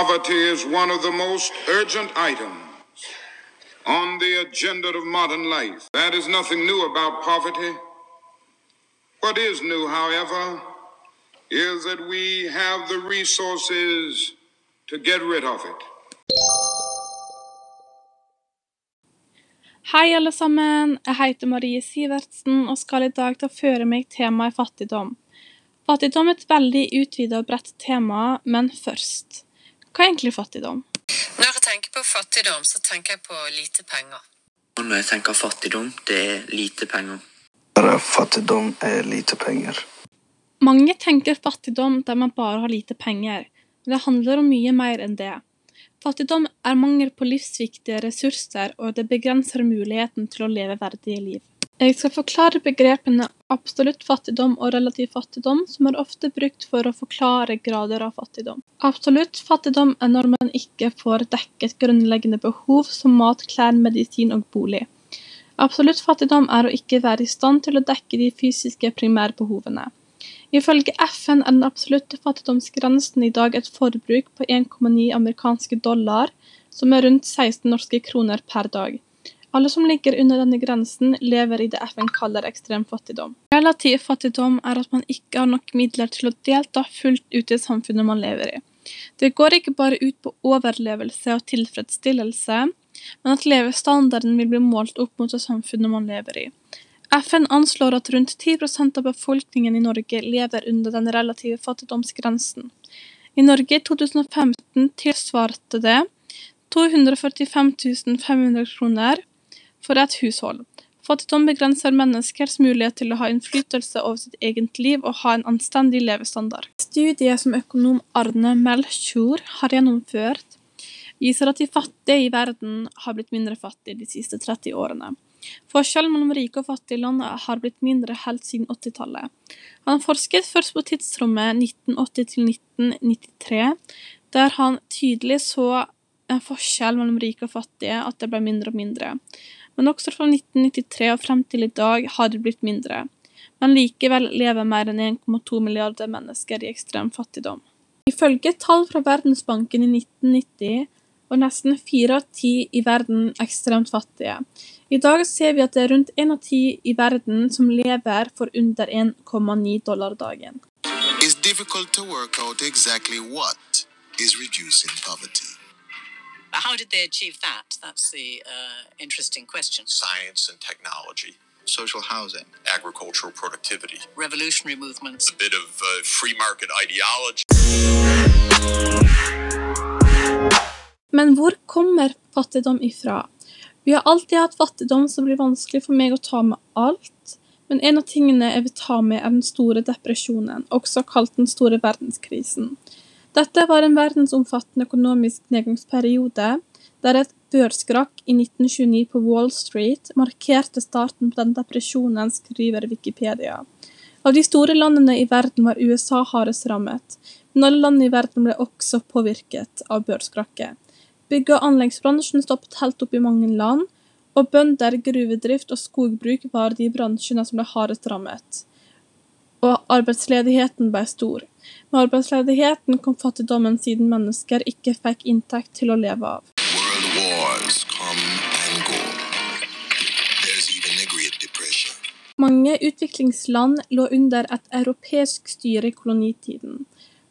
Poverty is one of the most urgent items on the agenda of modern life. That is nothing new about poverty. What is new, however, is that we have the resources to get rid of it. Hei, alle sammen. Jeg heter Marie Sivertsen og skal i dag ta føre meg temaet fattigdom. Fattigdom er et veldig utvida og bredt tema, men først Hva er egentlig fattigdom? Når jeg tenker på fattigdom, så tenker jeg på lite penger. Og når jeg tenker fattigdom, det er lite penger. Bare fattigdom er lite penger. Mange tenker fattigdom der man bare har lite penger, men det handler om mye mer enn det. Fattigdom er mangel på livsviktige ressurser, og det begrenser muligheten til å leve verdige liv. Jeg skal forklare begrepene absolutt fattigdom og relativ fattigdom, som er ofte brukt for å forklare grader av fattigdom. Absolutt fattigdom er når man ikke får dekket grunnleggende behov som mat, klær, medisin og bolig. Absolutt fattigdom er å ikke være i stand til å dekke de fysiske primærbehovene. Ifølge FN er den absolutte fattigdomsgrensen i dag et forbruk på 1,9 amerikanske dollar, som er rundt 16 norske kroner per dag. Alle som ligger under denne grensen, lever i det FN kaller ekstrem fattigdom. Relativ fattigdom er at man ikke har nok midler til å delta fullt ut i samfunnet man lever i. Det går ikke bare ut på overlevelse og tilfredsstillelse, men at levestandarden vil bli målt opp mot det samfunnet man lever i. FN anslår at rundt 10% av befolkningen i Norge lever under den relative fattigdomsgrensen. I Norge i 2015 tilsvarte det 245 500 kroner for et hushold. Fattigdom begrenser menneskers mulighet til å ha innflytelse over sitt eget liv og ha en anstendig levestandard. Studiet som økonom Arne Melchior har gjennomført, viser at de fattige i verden har blitt mindre fattige de siste 30 årene. Forskjellen mellom rike og fattige land har blitt mindre helt siden 80-tallet. Han forsket først på tidsrommet 1980 1993, der han tydelig så en forskjell mellom rike og fattige, at det ble mindre og mindre men også fra 1993 og frem til i dag har det blitt mindre. Men likevel lever mer enn 1,2 milliarder mennesker i ekstrem fattigdom. Ifølge tall fra Verdensbanken i 1990 var nesten fire av ti i verden ekstremt fattige. I dag ser vi at det er rundt én av ti i verden som lever for under 1,9 dollar dagen. It's difficult to work out exactly what is reducing poverty. How did they achieve that? That's the uh, interesting question. science and technology, Social housing. agricultural productivity, Revolutionary movements. a bit of uh, free market ideology. Men hvor kommer fattigdom ifra? Vi har alltid hatt fattigdom som blir vanskelig for meg å ta med alt, men en av tingene jeg vil ta med er den store depresjonen, også kalt den store verdenskrisen. Dette var en verdensomfattende økonomisk nedgangsperiode, der et børskrakk i 1929 på Wall Street markerte starten på den depresjonen, skriver Wikipedia. Av de store landene i verden var USA hardest rammet, men alle land i verden ble også påvirket av børskrakket. Bygge- og anleggsbransjen stoppet helt opp i mange land, og bønder, gruvedrift og skogbruk var de bransjene som ble hardest rammet. Og arbeidsledigheten ble stor. Med arbeidsledigheten kom fattigdommen siden mennesker ikke fikk inntekt til å leve av. Mange utviklingsland lå under et europeisk styre i kolonitiden.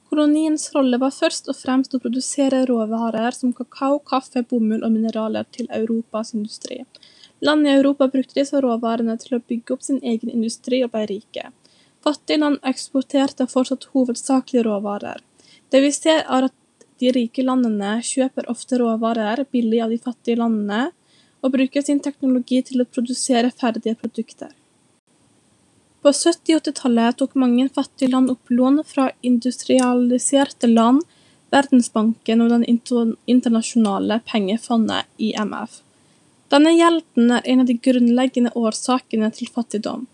Koloniens rolle var først og fremst å produsere råvarer som kakao, kaffe, bomull og mineraler til Europas industri. Land i Europa brukte disse råvarene til å bygge opp sin egen industri og ble rike. Fattige land eksporterte fortsatt hovedsakelig råvarer. Det vi ser er at de rike landene kjøper ofte råvarer billig av de fattige landene, og bruker sin teknologi til å produsere ferdige produkter. På 70- og 80-tallet tok mange fattige land opp lån fra industrialiserte land, Verdensbanken og Den internasjonale pengefondet, IMF. Denne gjelden er en av de grunnleggende årsakene til fattigdom.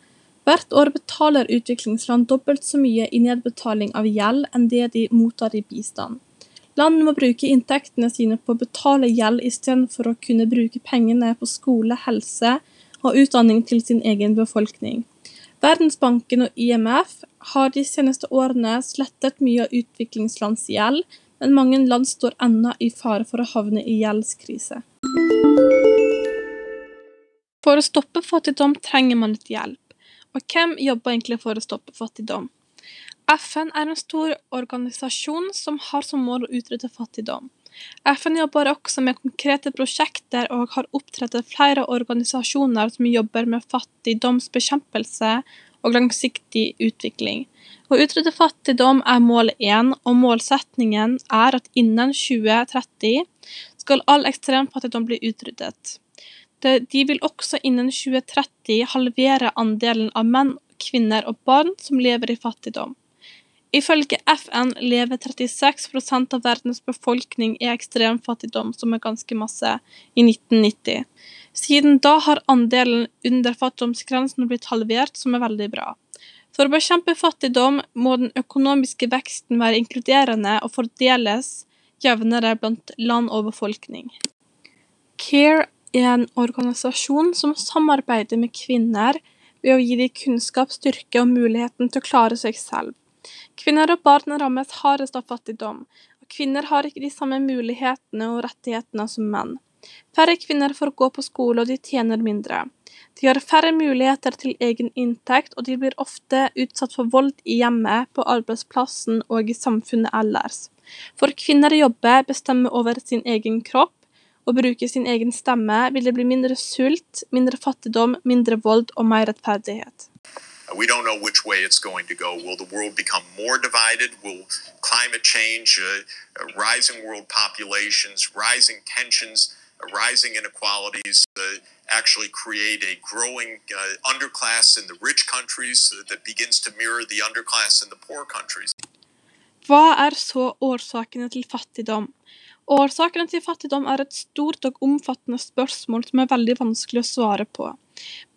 Hvert år betaler utviklingsland dobbelt så mye i nedbetaling av gjeld enn det de mottar i bistand. Land må bruke inntektene sine på å betale gjeld istedenfor å kunne bruke pengene på skole, helse og utdanning til sin egen befolkning. Verdensbanken og IMF har de seneste årene slettet mye av utviklingslands gjeld, men mange land står ennå i fare for å havne i gjeldskrise. For å stoppe fattigdom trenger man litt hjelp. Og hvem jobber egentlig for å stoppe fattigdom? FN er en stor organisasjon som har som mål å utrydde fattigdom. FN jobber også med konkrete prosjekter og har opprettet flere organisasjoner som jobber med fattigdomsbekjempelse og langsiktig utvikling. Å utrydde fattigdom er mål én, og målsetningen er at innen 2030 skal all ekstrem fattigdom bli utryddet. De vil også innen 2030 halvere andelen av menn, kvinner og barn som lever i fattigdom. Ifølge FN lever 36% av verdens befolkning i ekstrem fattigdom, som er ganske masse, i 1990. Siden da har andelen under fattigdomsgrensen blitt halvert, som er veldig bra. For å bekjempe fattigdom må den økonomiske veksten være inkluderende og fordeles jevnere blant land og befolkning. CARE en organisasjon som samarbeider med kvinner ved å gi dem kunnskap, styrke og muligheten til å klare seg selv. Kvinner og barn rammes hardest av fattigdom, og kvinner har ikke de samme mulighetene og rettighetene som menn. Færre kvinner får gå på skole, og de tjener mindre. De har færre muligheter til egen inntekt, og de blir ofte utsatt for vold i hjemmet, på arbeidsplassen og i samfunnet ellers. For kvinner jobber, bestemmer over sin egen kropp og bruke sin egen stemme, vil det bli mindre sult, mindre fattigdom, mindre vold og mer rettferdighet. We don't know which way it's going to go. Will the world become more divided? Will climate change, uh, rising world populations, rising tensions, rising inequalities uh, actually create a growing uh, underclass in the rich countries uh, that begins to mirror the underclass in the poor countries? Hva er så årsakene til fattigdom? Årsakene til fattigdom er et stort og omfattende spørsmål som er veldig vanskelig å svare på.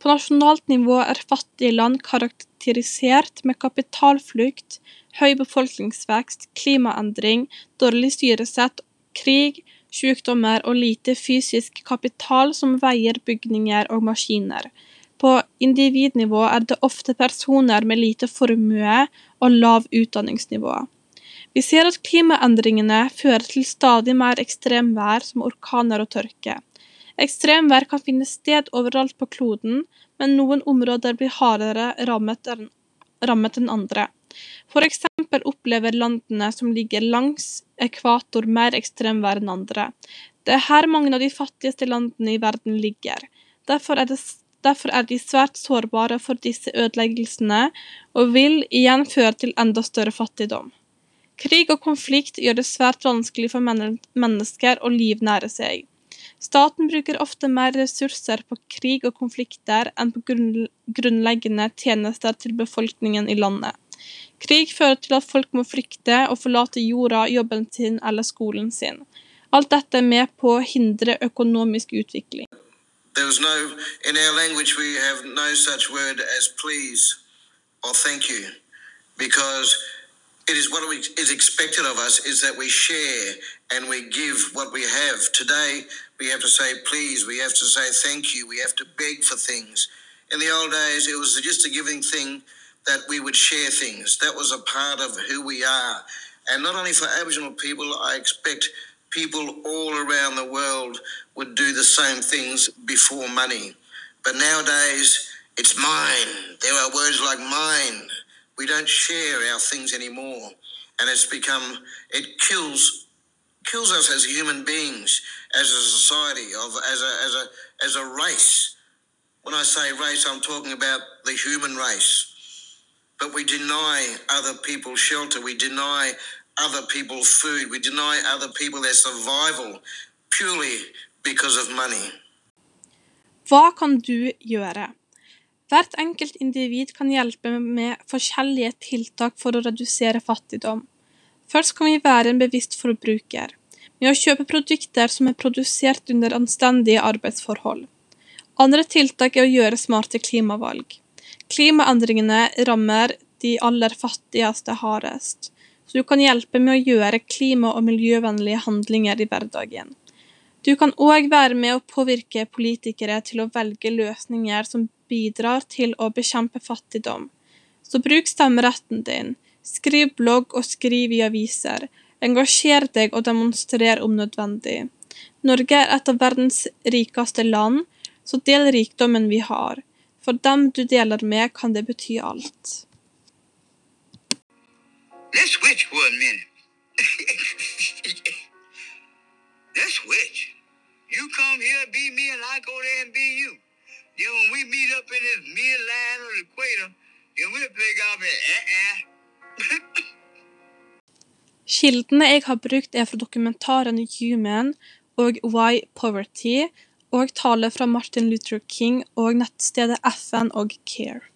På nasjonalt nivå er fattige land karakterisert med kapitalflukt, høy befolkningsvekst, klimaendring, dårlig styresett, krig, sykdommer og lite fysisk kapital som veier bygninger og maskiner. På individnivå er det ofte personer med lite formue og lav utdanningsnivå. Vi ser at klimaendringene fører til stadig mer ekstremvær som orkaner og tørke. Ekstremvær kan finne sted overalt på kloden, men noen områder blir hardere rammet enn andre. Eksempel opplever landene som ligger langs ekvator mer ekstremvær enn andre. Det er her mange av de fattigste landene i verden ligger. Derfor er, det, derfor er de svært sårbare for disse ødeleggelsene, og vil igjen føre til enda større fattigdom. Krig og konflikt gjør det svært vanskelig for mennesker å livnære seg. Staten bruker ofte mer ressurser på krig og konflikter enn på grunnleggende tjenester til befolkningen i landet. Krig fører til at folk må flykte og forlate jorda, jobben sin eller skolen sin. Alt dette er med på å hindre økonomisk utvikling. There was no, in our language, we have no please or thank you because it is what is expected of us is that we share and we give what we have. Today, we have to say please, we have to say thank you, we have to beg for things. In the old days, it was just a giving thing that we would share things. That was a part of who we are. And not only for Aboriginal people, I expect people all around the world would do the same things before money. But nowadays, it's mine. There are words like mine we don't share our things anymore. And it's become it kills kills us as human beings as a society of as a as a as a race. When i say race i'm talking about the human race. But we deny other people shelter. We deny other people food. We deny other people their survival purely because of money. Hva kan du gjøre? Hvert enkelt individ kan hjelpe med forskjellige tiltak for å redusere fattigdom. Først kan vi være en bevisst forbruker, med å kjøpe produkter som er produsert under anstendige arbeidsforhold. Andre tiltak er å gjøre smarte klimavalg. Klimaendringene rammer de aller fattigste hardest, så du kan hjelpe med å gjøre klima- og miljøvennlige handlinger i hverdagen. Du kan òg være med å påvirke politikere til å velge løsninger som bidrar til å bekjempe fattigdom. Så bruk stemmeretten din. Skriv blogg og skriv i aviser. Engasjer deg og demonstrer om nødvendig. Norge er et av verdens rikeste land, så del rikdommen vi har. For dem du deler med, kan det bety alt. Let's switch for a minute. Let's switch. You come here, be me, up in this midline of the equator, and we'll pick up at uh-uh. Kildene jeg har brukt er fra dokumentaren Human og Why Poverty, og taler fra Martin Luther King og nettstedet FN og Care.